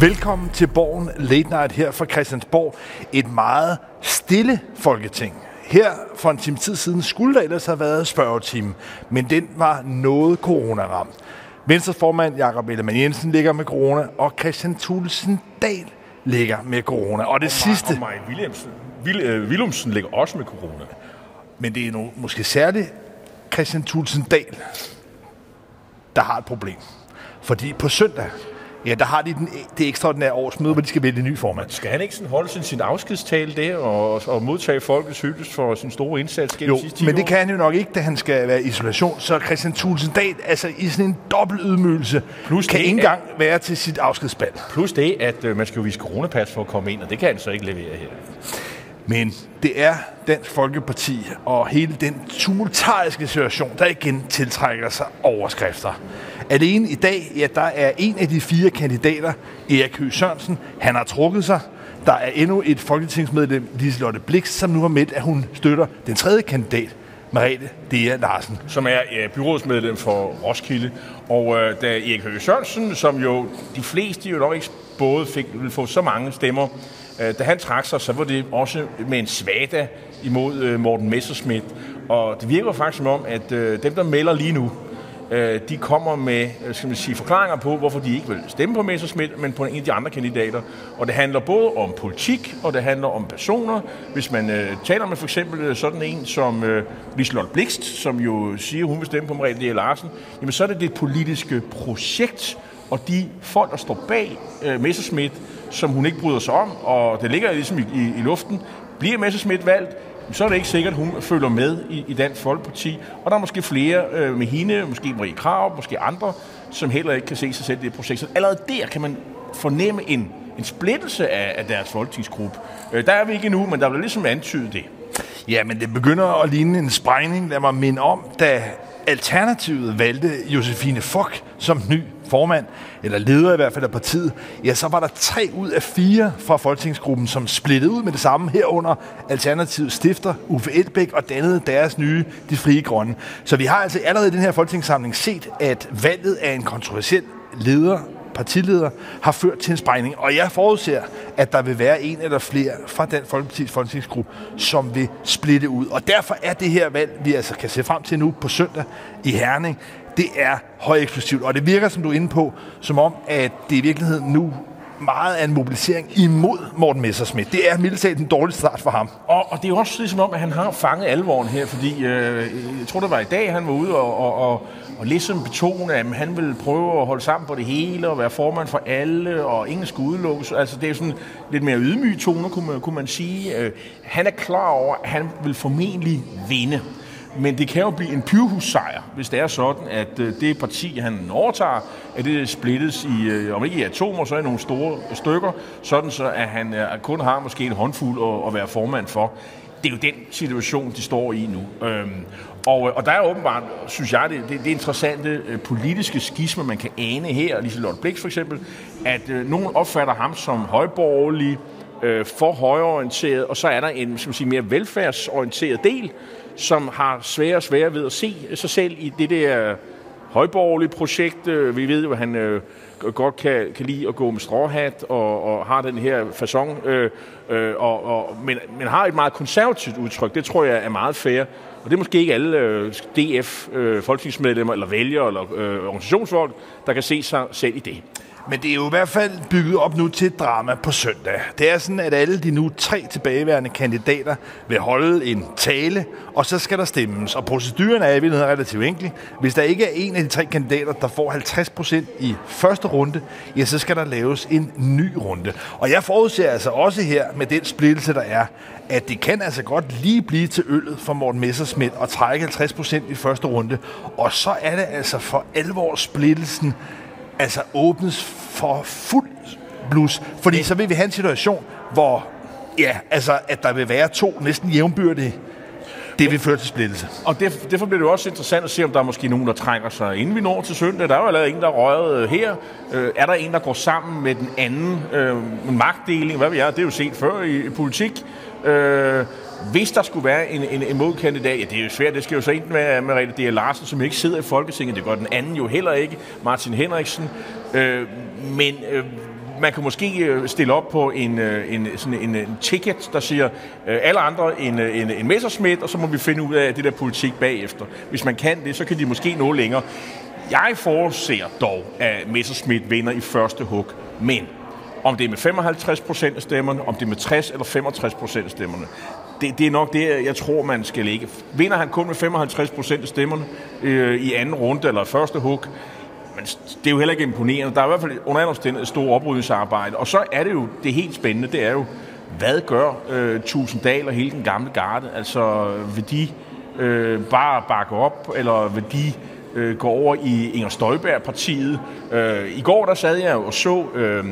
Velkommen til Borgen Late Night her fra Christiansborg. Et meget stille folketing. Her for en time tid siden skulle der ellers have været spørgetime, men den var noget corona-ramt. Venstres formand Jakob Ellemann Jensen ligger med corona, og Christian Thulesen Dahl ligger med corona. Og det Og sidste, Maj Williamsen, Vil, øh, Willumsen ligger også med corona. men det er nu måske særligt Christian Thulesen Dahl, der har et problem. Fordi på søndag, ja, der har de den, det ekstraordinære årsmøde, hvor de skal vælge ny formand. Skal han ikke sådan holde sin, sin afskedstale der og, og modtage folkets hyldest for sin store indsats gennem Jo, sidste 10 men det kan han jo nok ikke, da han skal være i isolation. Så Christian Thulesen Dahl, altså i sådan en dobbelt ydmygelse, Plus kan det, ikke at- engang være til sit afskedsbal. Plus det, at øh, man skal jo vise coronapas for at komme ind, og det kan han så ikke levere her. Men det er Dansk Folkeparti og hele den tumultariske situation, der igen tiltrækker sig overskrifter. Alene i dag, ja, der er en af de fire kandidater, Erik Høgh Sørensen, han har trukket sig. Der er endnu et folketingsmedlem, Liselotte Blix, som nu har meldt, at hun støtter den tredje kandidat, Merete Dea Larsen. som er ja, byrådsmedlem for Roskilde. Og øh, da Erik Høgh Sørensen, som jo de fleste jo nok ikke både fik, ville få så mange stemmer, øh, da han trak sig, så var det også med en svada imod øh, Morten Messerschmidt. Og det virker faktisk som om, at øh, dem, der melder lige nu, øh, de kommer med øh, skal man sige, forklaringer på, hvorfor de ikke vil stemme på Messerschmidt, men på en af de andre kandidater. Og det handler både om politik, og det handler om personer. Hvis man øh, taler med for eksempel øh, sådan en som øh, Liselotte Blikst, som jo siger, hun vil stemme på Merete D. Larsen, jamen så er det det politiske projekt, og de folk, der står bag øh, Messerschmidt, som hun ikke bryder sig om, og det ligger ligesom i, i, i luften, bliver Messerschmidt valgt, så er det ikke sikkert, at hun følger med i, i Dansk Folkeparti. Og der er måske flere øh, med hende, måske Marie Krav, måske andre, som heller ikke kan se sig selv i det projekt. Så allerede der kan man fornemme en, en splittelse af, af deres folketingsgruppe. Øh, der er vi ikke endnu, men der bliver ligesom antydet det. Ja, men det begynder at ligne en sprængning. Lad mig minde om, da Alternativet valgte Josefine Fock som ny formand, eller leder i hvert fald af partiet, ja, så var der tre ud af fire fra folketingsgruppen, som splittede ud med det samme herunder Alternativets stifter, Uffe Elbæk, og dannede deres nye, de frie grønne. Så vi har altså allerede i den her folketingssamling set, at valget af en kontroversiel leder partileder har ført til en sprængning. Og jeg forudser, at der vil være en eller flere fra den Folkeparti's folketingsgruppe, som vil splitte ud. Og derfor er det her valg, vi altså kan se frem til nu på søndag i Herning, det er højeksplosivt. Og det virker, som du er inde på, som om, at det i virkeligheden nu meget af en mobilisering imod Morten Messerschmidt. Det er mildt talt en dårlig start for ham. Og, og det er jo også ligesom om, at han har fanget alvoren her, fordi øh, jeg tror, det var i dag, han var ude og, og, og, og ligesom betone, at han ville prøve at holde sammen på det hele og være formand for alle, og ingen skulle udelukkes. Altså, det er sådan lidt mere ydmyge toner, kunne man, kunne man sige. Øh, han er klar over, at han vil formentlig vinde. Men det kan jo blive en pyrhussejr, hvis det er sådan, at øh, det parti, han overtager, at det splittes i, øh, om ikke i atomer, så i nogle store stykker, sådan så at han øh, kun har måske en håndfuld at, at være formand for. Det er jo den situation, de står i nu. Øhm, og, og der er åbenbart, synes jeg, det, det, det er interessante øh, politiske skisme, man kan ane her, Liselotte Blix for eksempel, at øh, nogen opfatter ham som højborgerlig, øh, for højreorienteret, og så er der en som siger, mere velfærdsorienteret del, som har svære og svære ved at se sig selv i det der højborgerlige projekt. Øh, vi ved jo, at han øh, godt kan, kan lide at gå med stråhat og, og har den her façon, øh, øh, og, og, men, men har et meget konservativt udtryk. Det tror jeg er meget fair. Og det er måske ikke alle øh, DF, øh, folketingsmedlemmer eller vælgere eller øh, organisationsfolk, der kan se sig selv i det. Men det er jo i hvert fald bygget op nu til et drama på søndag. Det er sådan, at alle de nu tre tilbageværende kandidater vil holde en tale, og så skal der stemmes. Og proceduren er i virkeligheden relativt enkel. Hvis der ikke er en af de tre kandidater, der får 50% i første runde, ja, så skal der laves en ny runde. Og jeg forudser altså også her, med den splittelse, der er, at det kan altså godt lige blive til øllet for Morten Messersmith og trække 50% i første runde. Og så er det altså for alvor splittelsen altså åbnes for fuld blus. Fordi så vil vi have en situation, hvor ja, altså, at der vil være to næsten jævnbyrdige. Det vil føre til splittelse. Og derfor, derfor bliver det jo også interessant at se, om der er måske nogen, der trækker sig, inden vi når til søndag. Der er jo allerede en, der er røget øh, her. Øh, er der en, der går sammen med den anden? Øh, magtdeling, hvad ved jeg, det er jo set før i, i politik. Øh, hvis der skulle være en, en, en modkandidat, ja, det er jo svært, det skal jo så enten være Merete D. Larsen, som ikke sidder i Folketinget, det gør den anden jo heller ikke, Martin Henriksen. Øh, men øh, man kan måske øh, stille op på en, øh, en, sådan en, en ticket, der siger øh, alle andre en, øh, en, en messersmith, og så må vi finde ud af det der politik bagefter. Hvis man kan det, så kan de måske nå længere. Jeg forudser dog, at Messerschmidt vinder i første hug, men om det er med 55 procent af stemmerne, om det er med 60 eller 65 procent af stemmerne, det, det er nok det, jeg tror, man skal ligge. Vinder han kun med 55 procent af stemmerne øh, i anden runde eller første hug, men det er jo heller ikke imponerende. Der er i hvert fald under andre et stort oprydningsarbejde. Og så er det jo, det helt spændende, det er jo, hvad gør øh, Tusinddal og hele den gamle garde? Altså, vil de øh, bare bakke op, eller vil de øh, gå over i Inger Støjberg-partiet? Øh, I går der sad jeg og så... Øh,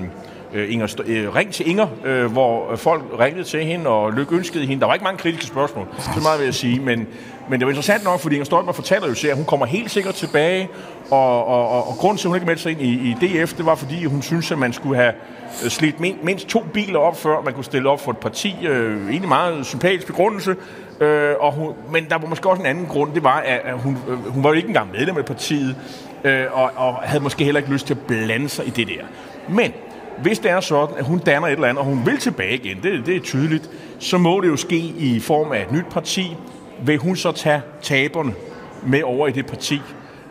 øh, Inger, øh, ring til Inger, øh, hvor folk ringede til hende og lykønskede hende. Der var ikke mange kritiske spørgsmål, så meget vil jeg sige, men, men det var interessant nok, fordi Inger Støjberg fortæller jo til, at hun kommer helt sikkert tilbage, og, og, og, og grunden til, at hun ikke meldte sig ind i, i DF, det var, fordi hun synes, at man skulle have øh, slidt mindst to biler op, før man kunne stille op for et parti. Øh, egentlig meget sympatisk begrundelse, øh, og hun, men der var måske også en anden grund, det var, at hun, øh, hun var jo ikke engang medlem af partiet, øh, og, og havde måske heller ikke lyst til at blande sig i det der. Men hvis det er sådan, at hun danner et eller andet, og hun vil tilbage igen, det, det er tydeligt, så må det jo ske i form af et nyt parti. Vil hun så tage taberne med over i det parti?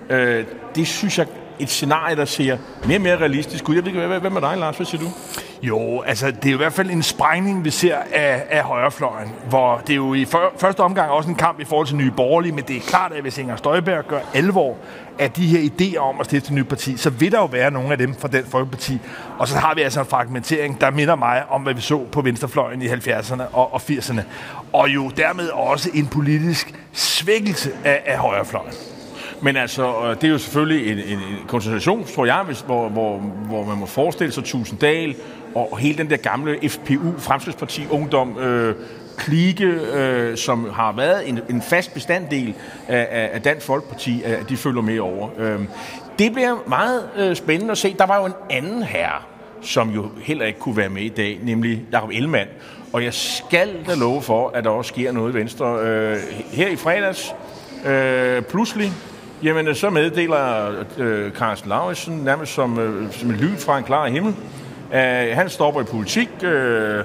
Øh, det synes jeg et scenarie, der ser mere og mere realistisk ud. Jeg ved ikke, hvad med dig, Lars? Hvad siger du? Jo, altså det er i hvert fald en sprængning, vi ser af, af højrefløjen, hvor det er jo i for, første omgang også en kamp i forhold til Nye Borgerlige, men det er klart, at hvis Inger Støjberg gør alvor af de her idéer om at stifte et nyt parti, så vil der jo være nogle af dem fra den folkeparti. Og så har vi altså en fragmentering, der minder mig om, hvad vi så på venstrefløjen i 70'erne og, og 80'erne. Og jo dermed også en politisk svækkelse af, af højrefløjen. Men altså, det er jo selvfølgelig en, en, en koncentration, tror jeg, hvis, hvor, hvor, hvor man må forestille sig Tusinddal og hele den der gamle FPU, Fremskridsparti Ungdom, øh, klike, øh, som har været en, en fast bestanddel af, af Dansk Folkeparti, at de følger med over. Øh, det bliver meget øh, spændende at se. Der var jo en anden herre, som jo heller ikke kunne være med i dag, nemlig Jacob Ellemann. Og jeg skal da love for, at der også sker noget i Venstre. Øh, her i fredags, øh, pludselig, jamen øh, så meddeler øh, Carsten Lauritsen nærmest som, øh, som en lyd fra en klar himmel. Øh, han stopper i politik. Øh,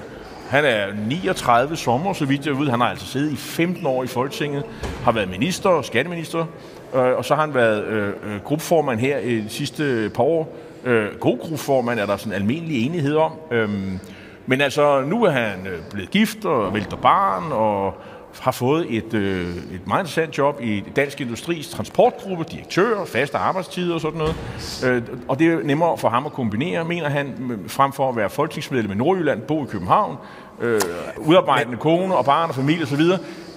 han er 39 sommer, så vidt jeg ved. Han har altså siddet i 15 år i Folketinget, har været minister og skatteminister, øh, og så har han været øh, øh, gruppeformand her i de sidste par år. Øh, god gruppeformand er der sådan almindelig enighed om. Øh, men altså, nu er han øh, blevet gift og vælter barn, og har fået et, øh, et meget interessant job i Dansk Industris transportgruppe, direktør, faste arbejdstider og sådan noget. Øh, og det er nemmere for ham at kombinere, mener han, frem for at være folketingsmedlem i Nordjylland, bo i København, øh, udarbejdende kone og barn og familie osv.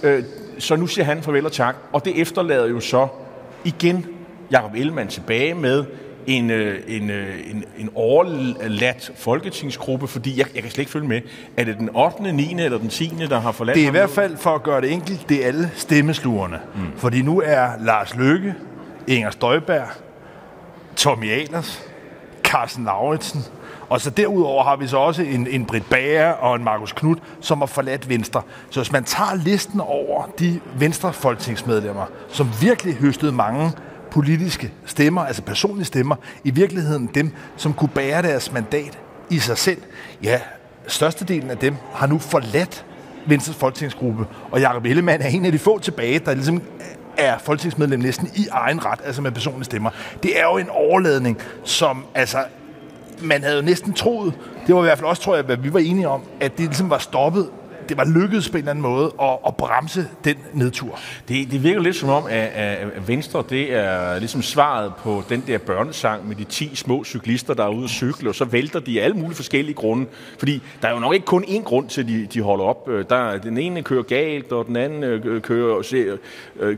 Øh, så nu siger han farvel og tak. Og det efterlader jo så igen Jacob Ellemann tilbage med en, øh, en, øh, en, en overladt folketingsgruppe, fordi jeg, jeg kan slet ikke følge med. Er det den 8., 9. eller den 10., der har forladt Det er i hvert fald, for at gøre det enkelt, det er alle stemmesluerne. Mm. Fordi nu er Lars Løkke, Inger Støjberg, Tommy Ahlers, Carsten Lauritsen, og så derudover har vi så også en, en Britt Bager og en Markus Knudt, som har forladt Venstre. Så hvis man tager listen over de Venstre folketingsmedlemmer, som virkelig høstede mange politiske stemmer, altså personlige stemmer, i virkeligheden dem, som kunne bære deres mandat i sig selv. Ja, størstedelen af dem har nu forladt Venstres folketingsgruppe, og Jacob Ellemann er en af de få tilbage, der ligesom er folketingsmedlem næsten i egen ret, altså med personlige stemmer. Det er jo en overladning, som altså man havde jo næsten troet, det var i hvert fald også, tror jeg, hvad vi var enige om, at det ligesom var stoppet det var lykkedes på en eller anden måde at, at bremse den nedtur. Det, det virker lidt som om, at, at Venstre det er ligesom svaret på den der børnesang med de 10 små cyklister, der er ude at cykle, og så vælter de af alle mulige forskellige grunde. Fordi der er jo nok ikke kun én grund til, at de, de holder op. Øh, der, den ene kører galt, og den anden øh, øh, kører,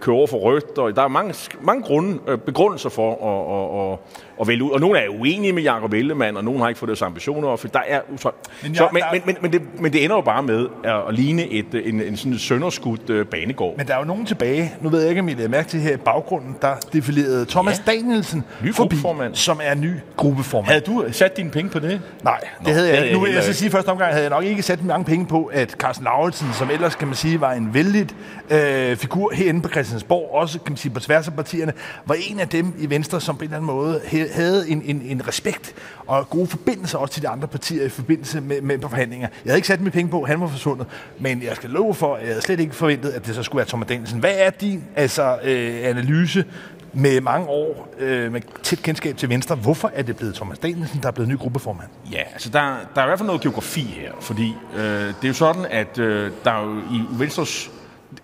kører over for rødt, og der er mange, mange grunde, begrundelser for at, at, at at vælge ud. Og nogle er uenige med Jacob Ellemann, og nogle har ikke fået deres ambitioner op, der er... Så, men, ja, så, men, men, men, men, det, men det ender jo bare med, at, ligne et, en, en sådan sønderskudt øh, banegård. Men der er jo nogen tilbage, nu ved jeg ikke, om I lader mærke til her i baggrunden, der defilerede Thomas ja. Danielsen ny forbi, som er ny gruppeformand. Havde du sat dine penge på det? Nej, det Nå, havde jeg det ikke. Nu vil jeg jeg så sige, første omgang havde jeg nok ikke sat mange penge på, at Carsten Lauritsen, som ellers kan man sige var en vældig øh, figur herinde på Christiansborg, også kan man sige på tværs af partierne, var en af dem i Venstre, som på en eller anden måde he- havde en, en, en respekt og gode forbindelser også til de andre partier i forbindelse med, med forhandlinger. Jeg havde ikke sat mine penge på, han var forsvundet, men jeg skal love for, at jeg havde slet ikke forventet, at det så skulle være Thomas Danielsen. Hvad er din altså, øh, analyse med mange år øh, med tæt kendskab til Venstre? Hvorfor er det blevet Thomas Danielsen, der er blevet ny gruppeformand? Ja, altså der, der er i hvert fald noget geografi her, fordi øh, det er jo sådan, at øh, der er jo i Venstres,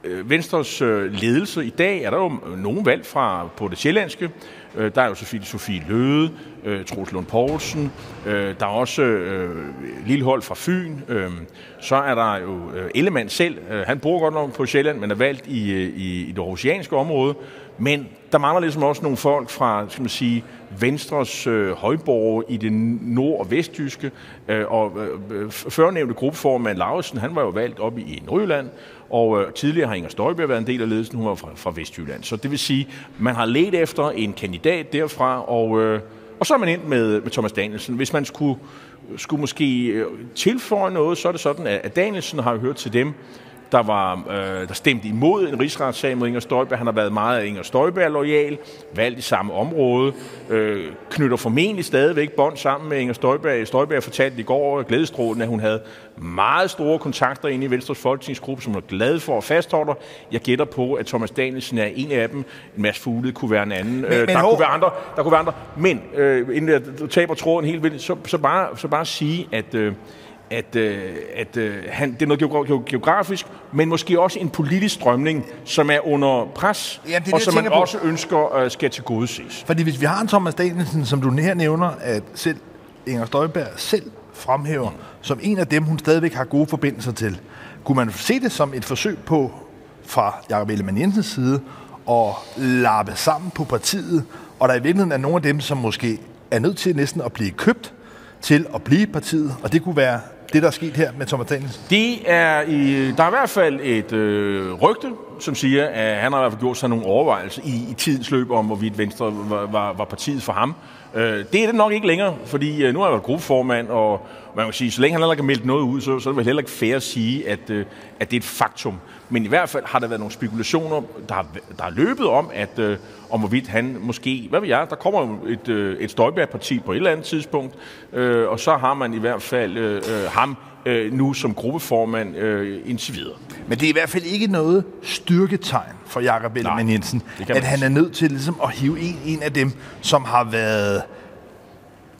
øh, Venstres øh, ledelse i dag, er der jo nogen valg fra på det sjællandske. Øh, der er jo selvfølgelig Sofie Løde, øh, Troels Lund Poulsen, øh, der er også øh, Lillehold fra Fyn, øh, så er der jo øh, Ellemann selv, øh, han bor godt nok på Sjælland, men er valgt i, øh, i, i det aarhusianske område, men der mangler ligesom også nogle folk fra, skal man sige, Venstres øh, højborg i det nord- og vestjyske, øh, og øh, førnævnte gruppeformand Lauritsen, han var jo valgt op i Nordjylland, og øh, tidligere har Inger Støjberg været en del af ledelsen, hun var fra, fra Vestjylland. Så det vil sige, man har let efter en kandidat derfra, og, øh, og så er man endt med, med Thomas Danielsen. Hvis man skulle, skulle måske øh, tilføje noget, så er det sådan, at, at Danielsen har jo hørt til dem, der, var, øh, der stemte imod en rigsretssag mod Inger Støjberg. Han har været meget Inger Støjberg-lojal, valgt i samme område, øh, knytter formentlig stadigvæk bånd sammen med Inger Støjberg. Støjberg fortalte i går glædestrålen, at hun havde meget store kontakter inde i Venstres folketingsgruppe, som hun er glad for at fastholde. Jeg gætter på, at Thomas Danielsen er en af dem. En masse fugle kunne være en anden. Men, øh, der, kunne være andre, der kunne være andre. Men øh, inden jeg taber tråden helt vildt, så, så, bare, så bare sige, at... Øh, at, øh, at øh, han, det er noget geografisk, men måske også en politisk strømning, som er under pres, Ja, det er det, og som jeg man på. også ønsker øh, skal tilgodeses. Fordi hvis vi har en Thomas Danielsen, som du her nævner, at selv Inger Støjberg selv fremhæver, mm. som en af dem, hun stadigvæk har gode forbindelser til, kunne man se det som et forsøg på, fra Jacob Ellemann Jensens side, at lappe sammen på partiet, og der i virkeligheden er nogle af dem, som måske er nødt til næsten at blive købt til at blive i partiet, og det kunne være det, der er sket her med Thomas Danielsen. Det er i, der er i hvert fald et øh, rygte, som siger, at han har i hvert fald gjort sig nogle overvejelser i, i tidens løb om, hvorvidt Venstre var, var, var partiet for ham. Øh, det er det nok ikke længere, fordi øh, nu er jeg været gruppeformand, og man kan sige, så længe han heller ikke har meldt noget ud, så, så er det vel heller ikke fair at sige, at, øh, at det er et faktum. Men i hvert fald har der været nogle spekulationer, der der har løbet om, at øh, om hvorvidt han måske, hvad ved jeg, der kommer et, øh, et Støjberg-parti på et eller andet tidspunkt, øh, og så har man i hvert fald øh, øh, ham øh, nu som gruppeformand øh, indtil videre. Men det er i hvert fald ikke noget styrketegn for Jakob Ellemann Jensen, at han er nødt til ligesom, at hive en, en af dem, som har været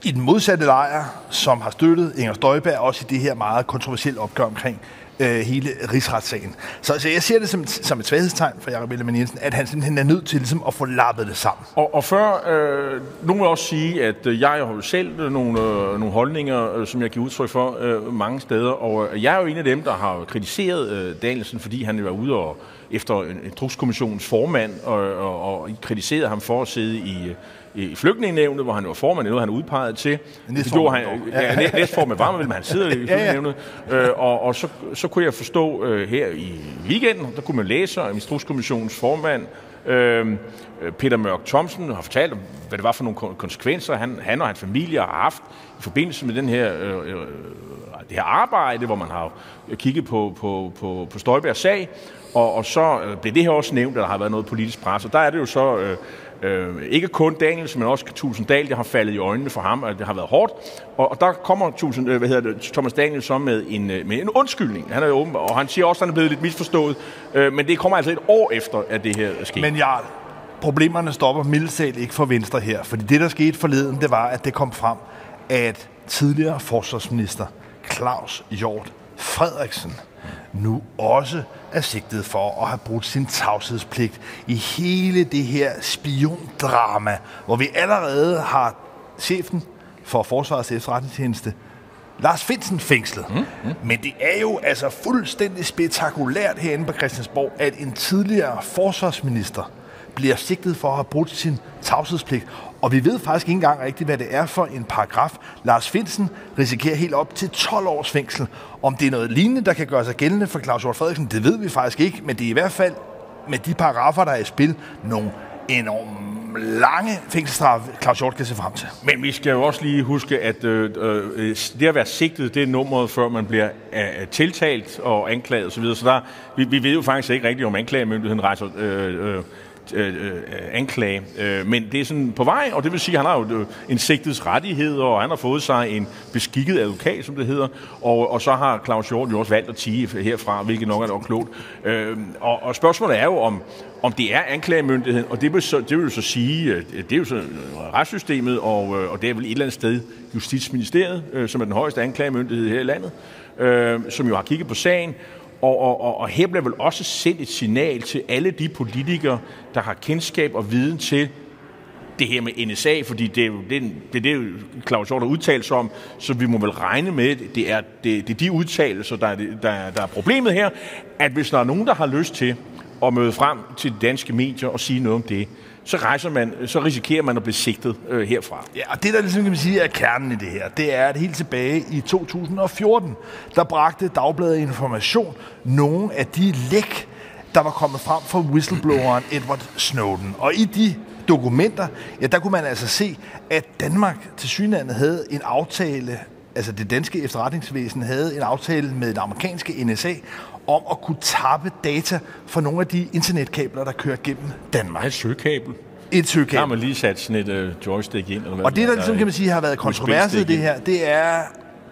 i den modsatte lejr, som har støttet Inger Støjberg, også i det her meget kontroversielle opgør omkring øh, hele rigsretssagen. Så altså, jeg ser det som, som et svaghedstegn for Jacob Ellemann Jensen, at han simpelthen er nødt til ligesom, at få lappet det sammen. Og, og før, øh, nogen vil også sige, at øh, jeg har jo selv øh, nogle, øh, nogle holdninger, øh, som jeg giver udtryk for øh, mange steder, og øh, jeg er jo en af dem, der har kritiseret øh, Danielsen, fordi han var ude og efter en truskommissionens formand, og, og, og kritiserede ham for at sidde i, i flygtningenævnet, hvor han var formand, nu han udpeget til. Det gjorde han, Næstformand dog. ja, næ- næstformand var men han sidder i flygtningenævnet. Øh, og og så, så kunne jeg forstå øh, her i weekenden, der kunne man læse om instrukskommissionens formand, øh, Peter Mørk Thomsen, har fortalt om, hvad det var for nogle kon- konsekvenser, han, han og hans familie har haft i forbindelse med den her, øh, øh, det her arbejde, hvor man har kigget på, på, på, på Støjbergs sag, og, og så øh, blev det her også nævnt, at der har været noget politisk pres, og der er det jo så øh, øh, ikke kun Daniels, men også Tusinddal, det har faldet i øjnene for ham, og det har været hårdt, og, og der kommer Tusind, øh, hvad hedder det, Thomas Daniel så med en, øh, med en undskyldning, han er jo åben, og han siger også, at han er blevet lidt misforstået, øh, men det kommer altså et år efter, at det her er sket. Men Jarl, problemerne stopper mildtalt ikke for Venstre her, fordi det, der skete forleden, det var, at det kom frem, at tidligere forsvarsminister Claus Hjort Frederiksen nu også er sigtet for at have brugt sin tavshedspligt i hele det her spiondrama, hvor vi allerede har chefen for Forsvarets efterretningstjeneste, Lars Finsen fængslet. Mm, mm. Men det er jo altså fuldstændig spektakulært herinde på Christiansborg, at en tidligere forsvarsminister bliver sigtet for at have brudt sin tavshedspligt. Og vi ved faktisk ikke engang rigtigt, hvad det er for en paragraf. Lars Finsen risikerer helt op til 12 års fængsel. Om det er noget lignende, der kan gøre sig gældende for Claus Hjort Frederiksen, det ved vi faktisk ikke, men det er i hvert fald med de paragrafer, der er i spil, nogle enormt lange fængselsstraf, Claus Hjort kan se frem til. Men vi skal jo også lige huske, at øh, øh, det at være sigtet, det er nummeret, før man bliver øh, tiltalt og anklaget osv. Så, så der, vi, vi ved jo faktisk ikke rigtigt, om anklagemyndigheden rejser øh, øh, Øh, øh, øh, anklage. Øh, men det er sådan på vej, og det vil sige, at han har jo øh, en sigtets rettighed, og han har fået sig en beskikket advokat, som det hedder, og, og så har Claus Hjort jo også valgt at tige herfra, hvilket nok er nok klogt. Øh, og, og spørgsmålet er jo, om, om det er anklagemyndigheden, og det vil, så, det vil jo så sige, det er jo så retssystemet, og, og det er vel et eller andet sted Justitsministeriet, som er den højeste anklagemyndighed her i landet, øh, som jo har kigget på sagen, og, og, og, og her bliver vel også sendt et signal til alle de politikere, der har kendskab og viden til det her med NSA, fordi det er jo det, det, det Claus Hjort har udtalt sig om, så vi må vel regne med, det er, det, det er de udtalelser, der er, der, der er problemet her, at hvis der er nogen, der har lyst til at møde frem til de danske medier og sige noget om det, så, rejser man, så risikerer man at blive sigtet øh, herfra. Ja, og det der ligesom kan man sige er kernen i det her, det er, at helt tilbage i 2014, der bragte Dagbladet Information nogle af de læk, der var kommet frem fra whistlebloweren Edward Snowden. Og i de dokumenter, ja, der kunne man altså se, at Danmark til synlandet havde en aftale, altså det danske efterretningsvæsen havde en aftale med det amerikanske NSA om at kunne tappe data fra nogle af de internetkabler, der kører gennem Danmark. Et søgekabel. Et søgekabel. Der har man lige sat sådan et uh, joystick ind. Eller hvad og det, der ligesom kan man sige har været kontroverset i det her, det er,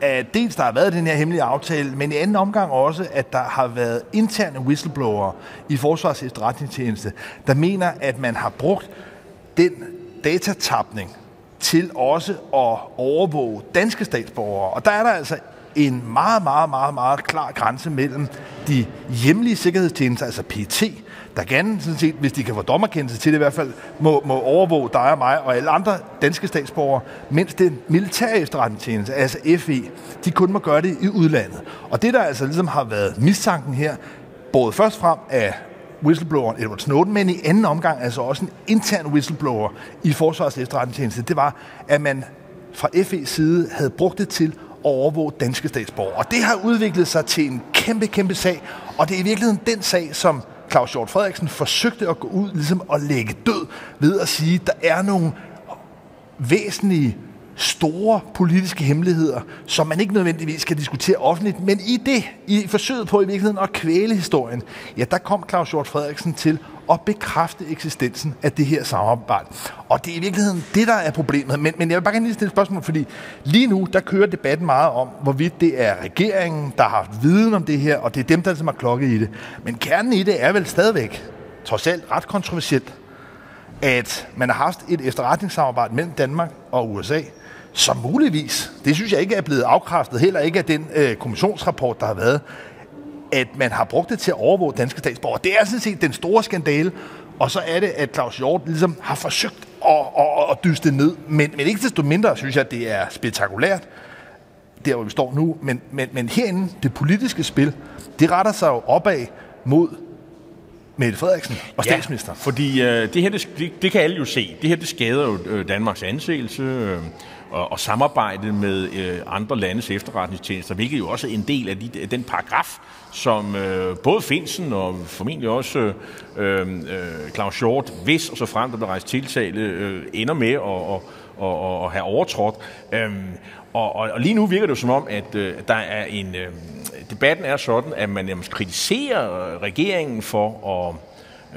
at dels der har været den her hemmelige aftale, men i anden omgang også, at der har været interne whistleblower i Forsvars efterretningstjeneste, der mener, at man har brugt den datatapning til også at overvåge danske statsborgere. Og der er der altså en meget, meget, meget, meget klar grænse mellem de hjemlige sikkerhedstjenester, altså PT, der gerne, sådan set, hvis de kan få dommerkendelse til det i hvert fald, må, må overvåge dig og mig og alle andre danske statsborgere, mens den militære efterretningstjeneste, altså FE, de kun må gøre det i udlandet. Og det, der altså ligesom har været mistanken her, både først frem af whistlebloweren Edward Snowden, men i anden omgang altså også en intern whistleblower i Forsvars efterretningstjeneste, det var, at man fra FE's side havde brugt det til overvåge danske statsborgere. Og det har udviklet sig til en kæmpe, kæmpe sag, og det er i virkeligheden den sag, som Claus Hjort Frederiksen forsøgte at gå ud ligesom at lægge død ved at sige, at der er nogle væsentlige store politiske hemmeligheder, som man ikke nødvendigvis kan diskutere offentligt, men i det, i forsøget på i virkeligheden at kvæle historien, ja, der kom Claus Hjort Frederiksen til at bekræfte eksistensen af det her samarbejde. Og det er i virkeligheden det, der er problemet. Men, men jeg vil bare gerne lige stille et spørgsmål, fordi lige nu, der kører debatten meget om, hvorvidt det er regeringen, der har haft viden om det her, og det er dem, der ligesom har klokket i det. Men kernen i det er vel stadigvæk, trods alt ret kontroversielt, at man har haft et efterretningssamarbejde mellem Danmark og USA, som muligvis, det synes jeg ikke er blevet afkræftet, heller ikke af den øh, kommissionsrapport, der har været, at man har brugt det til at overvåge danske statsborgere. Det er sådan set den store skandale, og så er det, at Claus Hjort ligesom har forsøgt at, at, at dyste det ned. Men, men ikke desto mindre synes jeg, at det er spektakulært, der hvor vi står nu. Men, men, men herinde, det politiske spil, det retter sig jo opad mod Mette Frederiksen og statsministeren. Ja, fordi øh, det her, det, det, det kan alle jo se. Det her, det skader jo øh, Danmarks anseelse. Øh, og, og samarbejde med øh, andre landes efterretningstjenester, hvilket jo også er en del af de, den paragraf, som øh, både Finsen og formentlig også øh, øh, Claus Hjort, hvis og så frem der bliver rejst tiltale, øh, ender med at, og, og, og have overtrådt. Øhm, og, og, og lige nu virker det jo som om, at øh, der er en... Øh, debatten er sådan, at man jamen, kritiserer regeringen for at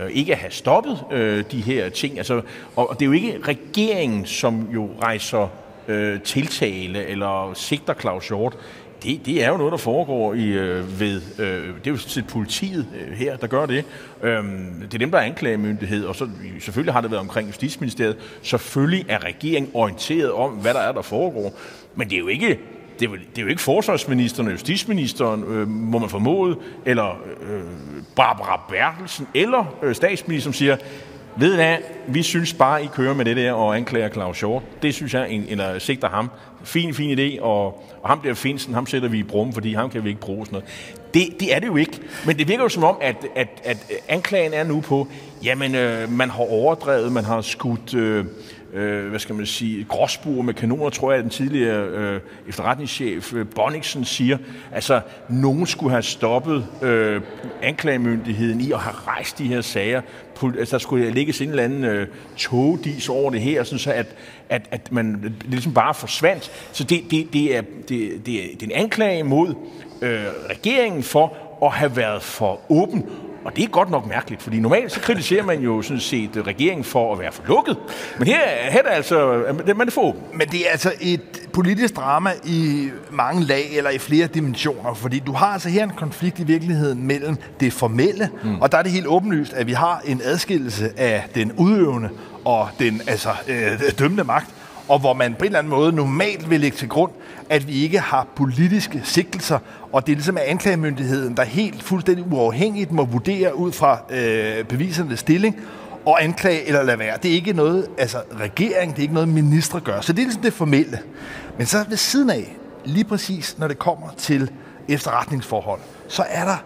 øh, ikke at have stoppet øh, de her ting. Altså, og, og det er jo ikke regeringen, som jo rejser øh, tiltale eller sigter Claus Hjort, det, det er jo noget, der foregår i, øh, ved, øh, det er jo til politiet øh, her, der gør det. Øhm, det er dem, der er anklagemyndighed, og så, selvfølgelig har det været omkring Justitsministeriet. Selvfølgelig er regeringen orienteret om, hvad der er, der foregår. Men det er jo ikke det er, jo, det er jo ikke forsvarsministeren og justitsministeren, øh, må man formode, eller øh, Barbara Bertelsen, eller øh, statsministeren, som siger, ved hvad, vi synes bare, I kører med det der og anklager Claus Hjort. Det synes jeg, eller sigter ham. Fin, fin idé, og, og ham der Finsen, ham sætter vi i brum, fordi ham kan vi ikke bruge sådan noget. Det, det er det jo ikke. Men det virker jo som om, at, at, at anklagen er nu på, jamen, øh, man har overdrevet, man har skudt... Øh, øh, hvad skal man sige, gråsbuer med kanoner, tror jeg, at den tidligere øh, efterretningschef øh, Bonniksen siger. Altså, nogen skulle have stoppet øh, anklagemyndigheden i at have rejst de her sager. Altså, der skulle lægges en eller anden øh, togdis over det her, sådan så at, at, at man det ligesom bare forsvandt. Så det, det, det, er, det, det, er, det er en anklage mod øh, regeringen for at have været for åben og det er godt nok mærkeligt, fordi normalt så kritiserer man jo sådan set regeringen for at være for lukket. Men her, her er det altså, man er for åben. Men det er altså et politisk drama i mange lag eller i flere dimensioner, fordi du har altså her en konflikt i virkeligheden mellem det formelle, mm. og der er det helt åbenlyst, at vi har en adskillelse af den udøvende og den altså, øh, dømmende magt, og hvor man på en eller anden måde normalt vil lægge til grund, at vi ikke har politiske sigtelser, og det er ligesom anklagemyndigheden, der helt fuldstændig uafhængigt må vurdere ud fra øh, bevisernes stilling, og anklage eller lade være. Det er ikke noget, altså regering, det er ikke noget, ministre gør. Så det er ligesom det formelle. Men så ved siden af, lige præcis når det kommer til efterretningsforhold, så er der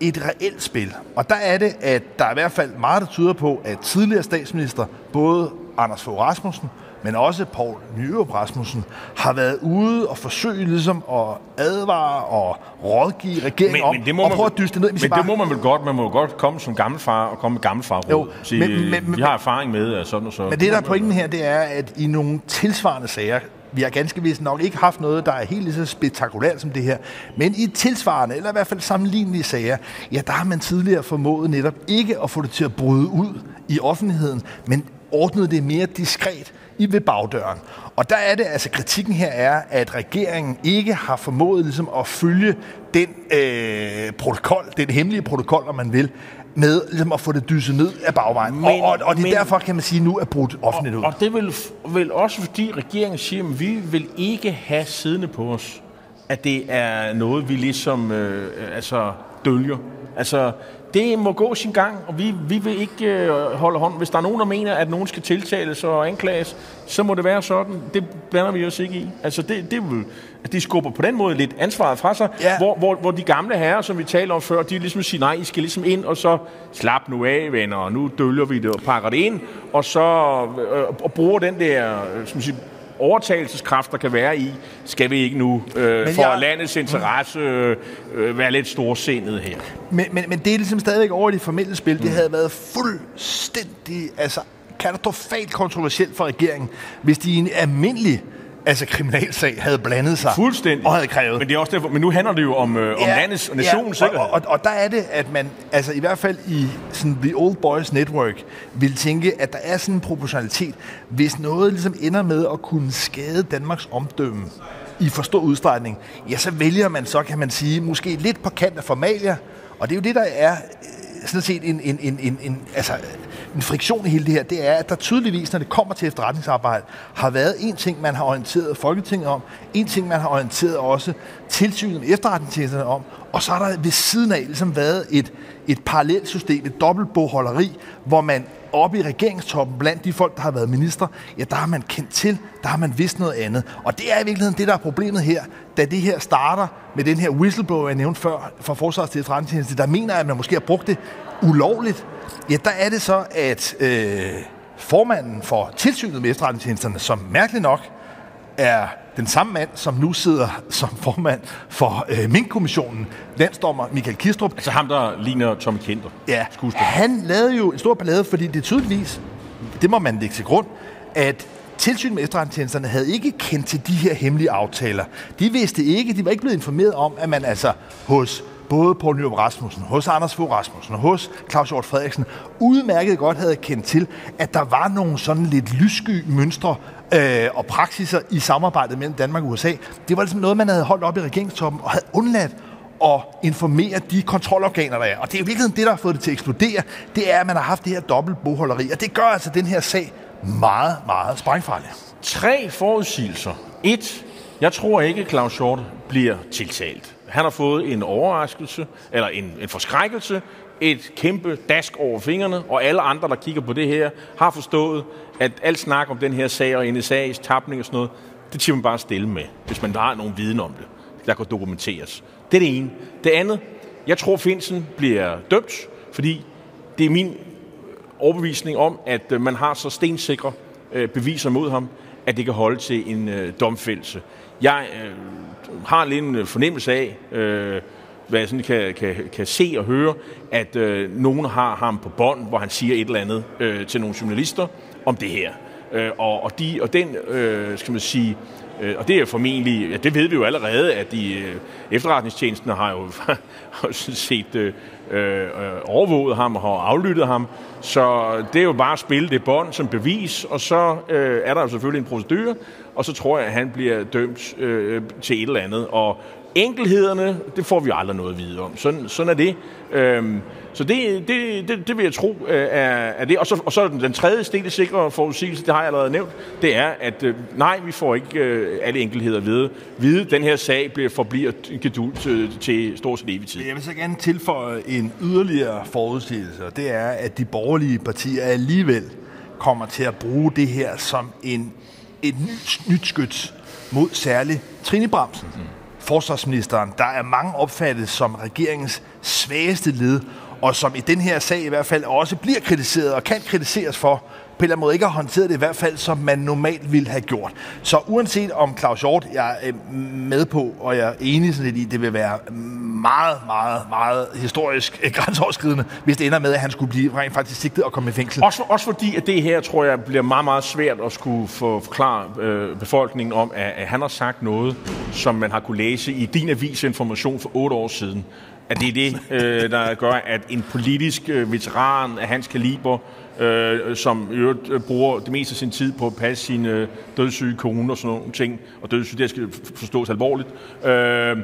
et reelt spil. Og der er det, at der er i hvert fald meget, der tyder på, at tidligere statsminister, både Anders Fogh Rasmussen men også Paul Nyrup Rasmussen, har været ude og forsøge ligesom at advare og rådgive regeringen men, om, men det må og prøve at dyste ned. Men bare... det må man vel godt. Man må godt komme som gammelfar og komme med gammelfar jo, Sige, men, men, vi har erfaring med sådan og så. Men det, der er pointen her, det er, at i nogle tilsvarende sager, vi har ganske vist nok ikke haft noget, der er helt lige så spektakulært som det her. Men i tilsvarende, eller i hvert fald sammenlignelige sager, ja, der har man tidligere formået netop ikke at få det til at bryde ud i offentligheden, men ordnet det mere diskret i ved bagdøren. Og der er det, altså kritikken her er, at regeringen ikke har formået ligesom at følge den øh, protokol, den hemmelige protokol, om man vil, med ligesom at få det dyset ned af bagvejen. Men, og, og, og det er men, derfor, kan man sige, nu er brudt offentligt ud. Og, og det vil, vil også fordi regeringen siger, at vi vil ikke have siddende på os, at det er noget, vi ligesom øh, altså dølger. Altså, det må gå sin gang, og vi, vi vil ikke øh, holde hånd. Hvis der er nogen, der mener, at nogen skal tiltales og anklages, så må det være sådan. Det blander vi os ikke i. Altså, det, det vil, at de skubber på den måde lidt ansvaret fra sig, ja. hvor, hvor, hvor de gamle herrer, som vi talte om før, de ligesom siger, nej, I skal ligesom ind, og så slap nu af, venner, og nu dølger vi det og pakker det ind, og så øh, og bruger den der, øh, som siger, overtagelseskraft, der kan være i, skal vi ikke nu øh, for jeg... landets interesse øh, øh, være lidt storsindet her. Men, men, men det er ligesom stadigvæk over i det formelle spil. Mm. Det havde været fuldstændig altså, katastrofalt kontroversielt for regeringen, hvis de i en almindelig altså kriminalsag havde blandet sig Fuldstændig. og havde krævet. Men, det er også derfor, men nu handler det jo om, øh, om landets og nationens ja, og, og, og, og der er det, at man altså i hvert fald i sådan The Old Boys Network vil tænke, at der er sådan en proportionalitet, hvis noget ligesom ender med at kunne skade Danmarks omdømme i for stor udstrækning, ja, så vælger man så, kan man sige, måske lidt på kant af formalia, og det er jo det, der er øh, sådan set en, en, en, en, en altså, en friktion i hele det her, det er, at der tydeligvis, når det kommer til efterretningsarbejde, har været en ting, man har orienteret Folketinget om, en ting, man har orienteret også tilsynet med efterretningstjenesterne om, og så har der ved siden af ligesom været et, et parallelt system, et dobbeltbogholderi, hvor man oppe i regeringstoppen, blandt de folk, der har været minister, ja, der har man kendt til, der har man vidst noget andet. Og det er i virkeligheden det, der er problemet her, da det her starter med den her whistleblower, jeg nævnte før, fra Forsvars til efterretningstjeneste, der mener, at man måske har brugt det ulovligt, ja, der er det så, at øh, formanden for tilsynet med efterretningstjenesterne, som mærkeligt nok er den samme mand, som nu sidder som formand for øh, Mink-kommissionen, landsdommer Michael Kistrup. Altså ham, der ligner Tommy Kenter. Ja, han lavede jo en stor ballade, fordi det tydeligvis, det må man lægge til grund, at tilsynet med efterretningstjenesterne havde ikke kendt til de her hemmelige aftaler. De vidste ikke, de var ikke blevet informeret om, at man altså hos både Poul Nyrup Rasmussen, hos Anders Fogh Rasmussen og hos Claus Hjort Frederiksen udmærket godt havde kendt til, at der var nogle sådan lidt lyssky mønstre øh, og praksiser i samarbejdet mellem Danmark og USA. Det var ligesom noget, man havde holdt op i regeringstoppen og havde undladt at informere de kontrolorganer, der er. Og det er jo virkelig det, der har fået det til at eksplodere. Det er, at man har haft det her dobbelt boholderi. Og det gør altså den her sag meget, meget sprængfarlig. Tre forudsigelser. Et. Jeg tror ikke, Claus Short bliver tiltalt. Han har fået en overraskelse, eller en, en forskrækkelse, et kæmpe dask over fingrene, og alle andre, der kigger på det her, har forstået, at alt snak om den her sag og NSA's tapning og sådan noget, det tager man bare stille med, hvis man har nogen viden om det, der kan dokumenteres. Det er det ene. Det andet, jeg tror, Finsen bliver dømt, fordi det er min overbevisning om, at øh, man har så stensikre øh, beviser mod ham, at det kan holde til en øh, domfældelse. Jeg øh, har lidt en øh, fornemmelse af, øh, hvad jeg sådan kan, kan, kan se og høre, at øh, nogen har ham på bånd, hvor han siger et eller andet øh, til nogle journalister om det her. Øh, og, og, de, og den, øh, skal man sige, øh, og det er formentlig, ja, det ved vi jo allerede, at de øh, har jo har set øh, øh, overvåget ham og har aflyttet ham. Så det er jo bare at spille det bånd som bevis, og så øh, er der jo selvfølgelig en procedure, og så tror jeg, at han bliver dømt øh, til et eller andet. Og enkelhederne, det får vi aldrig noget at vide om. Sådan, sådan er det. Øhm, så det, det, det, det vil jeg tro øh, er, er det. Og så, og så den tredje stille sikre forudsigelse, det har jeg allerede nævnt, det er, at øh, nej, vi får ikke øh, alle enkelheder at vide. vide. Den her sag bliver, forbliver gedult til, til stort set evig tid. Jeg vil så gerne tilføje en yderligere forudsigelse, og det er, at de borgerlige partier alligevel kommer til at bruge det her som en, et nyt, nyt skyts mod særligt Trine Bramsen. Mm forsvarsministeren, der er mange opfattet som regeringens svageste led, og som i den her sag i hvert fald også bliver kritiseret og kan kritiseres for, på en eller anden måde ikke har håndteret det i hvert fald, som man normalt ville have gjort. Så uanset om Claus Hjort, jeg er øh, med på, og jeg er enig sådan lidt i, det vil være meget, meget, meget historisk øh, grænseoverskridende, hvis det ender med, at han skulle blive rent faktisk sigtet og komme i fængsel. Også, også fordi, at det her, tror jeg, bliver meget, meget svært at skulle få forklare øh, befolkningen om, at, at han har sagt noget, som man har kunne læse i din avis information for otte år siden at det er det, øh, der gør, at en politisk øh, veteran af hans kaliber, øh, som i øvrigt øh, bruger det meste af sin tid på at passe sine øh, dødssyge kone og sådan nogle ting, og dødssyge, det skal forstås alvorligt, øh,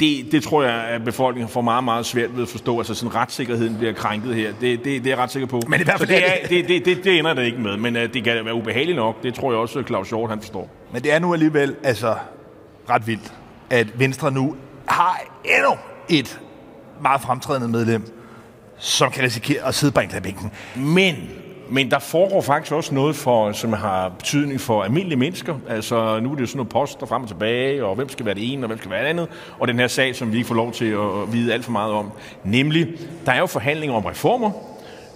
det, det tror jeg, at befolkningen får meget, meget svært ved at forstå. Altså sådan retssikkerheden bliver krænket her. Det, det, det er jeg ret sikker på. Men i hvert fald Så det, er, det, det, det, det ender det ikke med. Men uh, det kan være ubehageligt nok. Det tror jeg også, at Claus Hjort han forstår. Men det er nu alligevel altså ret vildt, at Venstre nu har endnu et meget fremtrædende medlem, som kan risikere at sidde på bænken. Men, men der foregår faktisk også noget, for, som har betydning for almindelige mennesker. Altså, nu er det jo sådan noget post der frem og tilbage, og hvem skal være det ene, og hvem skal være det andet. Og den her sag, som vi ikke får lov til at vide alt for meget om. Nemlig, der er jo forhandlinger om reformer,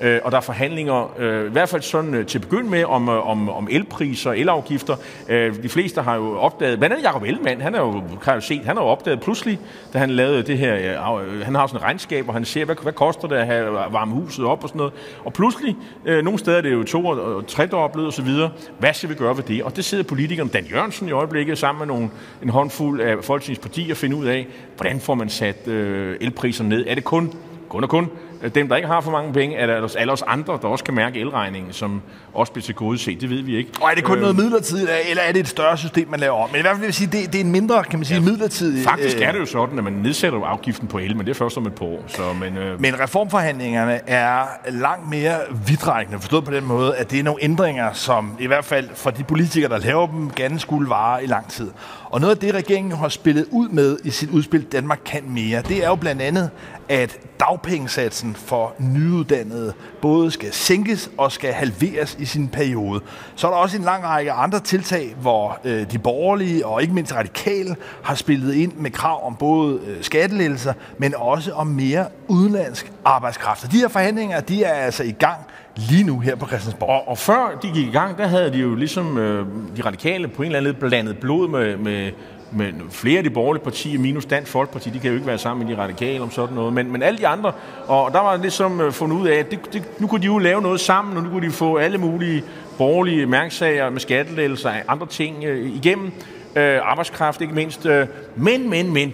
øh, og der er forhandlinger, øh, i hvert fald sådan øh, til begynd med, om, øh, om, om elpriser og elafgifter. Øh, de fleste har jo opdaget, blandt andet Jacob Ellemann, han har jo, kan jo set, han har jo opdaget pludselig, da han lavede det her, øh, øh han har sådan et regnskab, og han ser, hvad, hvad koster det at have øh, varme huset op og sådan noget. Og pludselig, øh, nogle steder er det jo to og tredoblet og så videre. Hvad skal vi gøre ved det? Og det sidder politikeren Dan Jørgensen i øjeblikket sammen med nogle, en håndfuld af folketingspartier og finde ud af, hvordan får man sat øh, elpriserne ned? Er det kun kun og kun dem, der ikke har for mange penge, er der alle os andre, der også kan mærke elregningen, som også bliver til gode set. Det ved vi ikke. Og er det kun øh, noget midlertidigt, eller er det et større system, man laver om? Men i hvert fald vil jeg sige, det, det er en mindre, kan man sige, ja, midlertidigt... Faktisk er det jo sådan, at man nedsætter afgiften på el, men det er først om et par år. Så, men, øh... men reformforhandlingerne er langt mere vidtrækkende, forstået på den måde, at det er nogle ændringer, som i hvert fald for de politikere, der laver dem, gerne skulle vare i lang tid. Og noget af det, regeringen har spillet ud med i sit udspil Danmark kan mere, det er jo blandt andet, at dagpengesatsen for nyuddannede både skal sænkes og skal halveres i sin periode. Så er der også en lang række andre tiltag, hvor øh, de borgerlige og ikke mindst radikale har spillet ind med krav om både øh, skattelettelser, men også om mere udenlandsk arbejdskraft. Og de her forhandlinger, de er altså i gang lige nu her på Christiansborg. Og, og før de gik i gang, der havde de jo ligesom øh, de radikale på en eller anden blandet blod med, med men flere af de borgerlige partier, minus Dansk Folkeparti, de kan jo ikke være sammen med de radikale om sådan noget, men, men alle de andre, og der var ligesom øh, fundet ud af, at det, det, nu kunne de jo lave noget sammen, og nu kunne de få alle mulige borgerlige mærksager med skattelettelser og andre ting øh, igennem, øh, arbejdskraft ikke mindst, øh, men, men, men,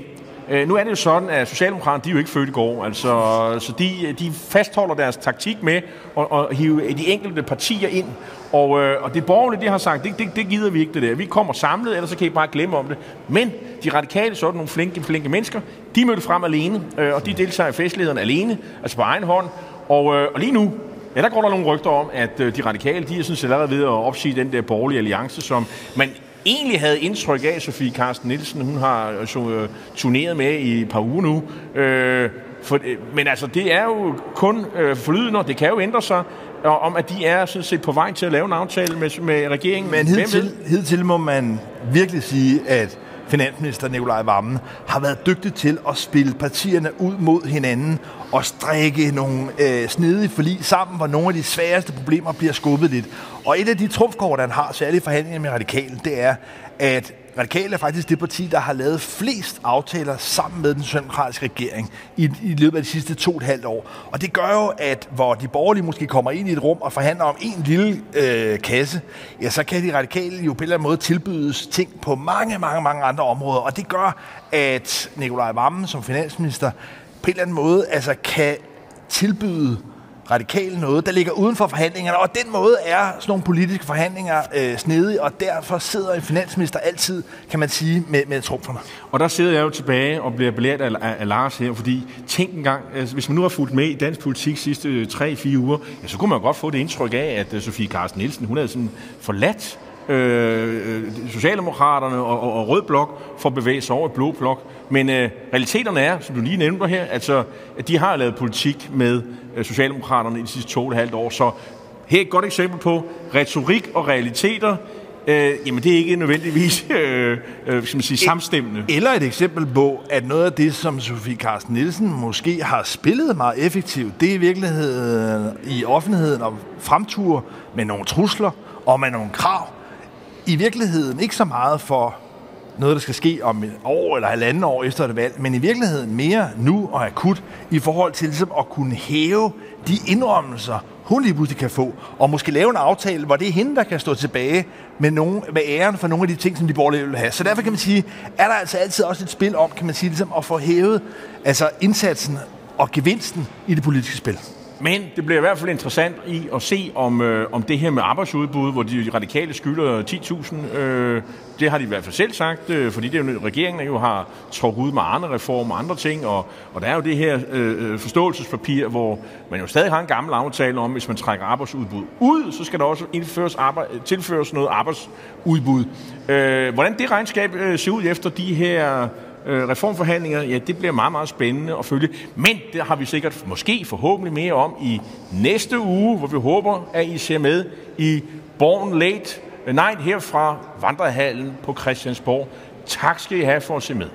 øh, nu er det jo sådan, at Socialdemokraterne, de er jo ikke født i går, altså, så de, de fastholder deres taktik med at, at hive de enkelte partier ind og, øh, og det borgerlige, de har sagt, det, det, det gider vi ikke det der. Vi kommer samlet, ellers så kan I bare glemme om det. Men de radikale, sådan nogle flinke, flinke mennesker, de mødte frem alene, øh, og de deltager i festlederen alene, altså på egen hånd. Og, øh, og lige nu, ja, der går der nogle rygter om, at øh, de radikale, de er sådan set allerede ved at opsige den der borgerlige alliance, som man egentlig havde indtryk af, Sofie Carsten Nielsen, hun har øh, øh turneret med i et par uger nu. Øh, for, øh, men altså, det er jo kun øh, forlydende, og det kan jo ændre sig og om, at de er sådan set på vej til at lave en aftale med, med regeringen. Men hidtil, hidtil må man virkelig sige, at finansminister Nikolaj Vammen har været dygtig til at spille partierne ud mod hinanden at strikke nogle øh, snedige forlig sammen, hvor nogle af de sværeste problemer bliver skubbet lidt. Og et af de trumfkort, han har, særligt i forhandlinger med radikale, det er, at Radikale er faktisk det parti, der har lavet flest aftaler sammen med den socialdemokratiske regering i, i løbet af de sidste to og et halvt år. Og det gør jo, at hvor de borgerlige måske kommer ind i et rum og forhandler om en lille øh, kasse, ja, så kan de radikale jo på en eller anden måde tilbydes ting på mange, mange, mange andre områder. Og det gør, at Nikolaj Vammen som finansminister på en eller anden måde altså kan tilbyde radikale noget, der ligger uden for forhandlingerne, og den måde er sådan nogle politiske forhandlinger øh, snedige, og derfor sidder en finansminister altid, kan man sige, med, med trumferne. Og der sidder jeg jo tilbage og bliver belært af, af, af Lars her, fordi tænk engang, altså, hvis man nu har fulgt med i dansk politik sidste øh, 3-4 uger, ja, så kunne man godt få det indtryk af, at øh, Sofie Carsten Nielsen, hun havde sådan forladt øh, Socialdemokraterne og, og, og Rød Blok for at bevæge sig over i Blå Blok. Men øh, realiteterne er, som du lige nævnte her, altså, at de har lavet politik med øh, Socialdemokraterne i de sidste to og et halvt år. Så her er et godt eksempel på retorik og realiteter. Øh, jamen, det er ikke nødvendigvis øh, øh, skal man sige, samstemmende. Eller et eksempel på, at noget af det, som Sofie Carsten Nielsen måske har spillet meget effektivt, det er i virkeligheden i offentligheden om fremtur med nogle trusler og med nogle krav. I virkeligheden ikke så meget for noget, der skal ske om et år eller halvanden år efter et valg, men i virkeligheden mere nu og akut i forhold til ligesom at kunne hæve de indrømmelser, hun lige pludselig kan få, og måske lave en aftale, hvor det er hende, der kan stå tilbage med, nogen, med æren for nogle af de ting, som de borgerlige vil have. Så derfor kan man sige, er der altså altid også et spil om, kan man sige, ligesom at få hævet altså indsatsen og gevinsten i det politiske spil. Men det bliver i hvert fald interessant i at se, om, øh, om det her med arbejdsudbud, hvor de radikale skylder 10.000, øh, det har de i hvert fald selv sagt, øh, fordi det er jo, regeringen jo har trukket ud med andre reformer og andre ting, og, og der er jo det her øh, øh, forståelsespapir, hvor man jo stadig har en gammel aftale om, hvis man trækker arbejdsudbud ud, så skal der også indføres arbejde, tilføres noget arbejdsudbud. Øh, hvordan det regnskab øh, ser ud efter de her øh, reformforhandlinger, ja, det bliver meget, meget spændende at følge. Men det har vi sikkert måske forhåbentlig mere om i næste uge, hvor vi håber, at I ser med i Born Late øh, Night her fra Vandrehallen på Christiansborg. Tak skal I have for at se med.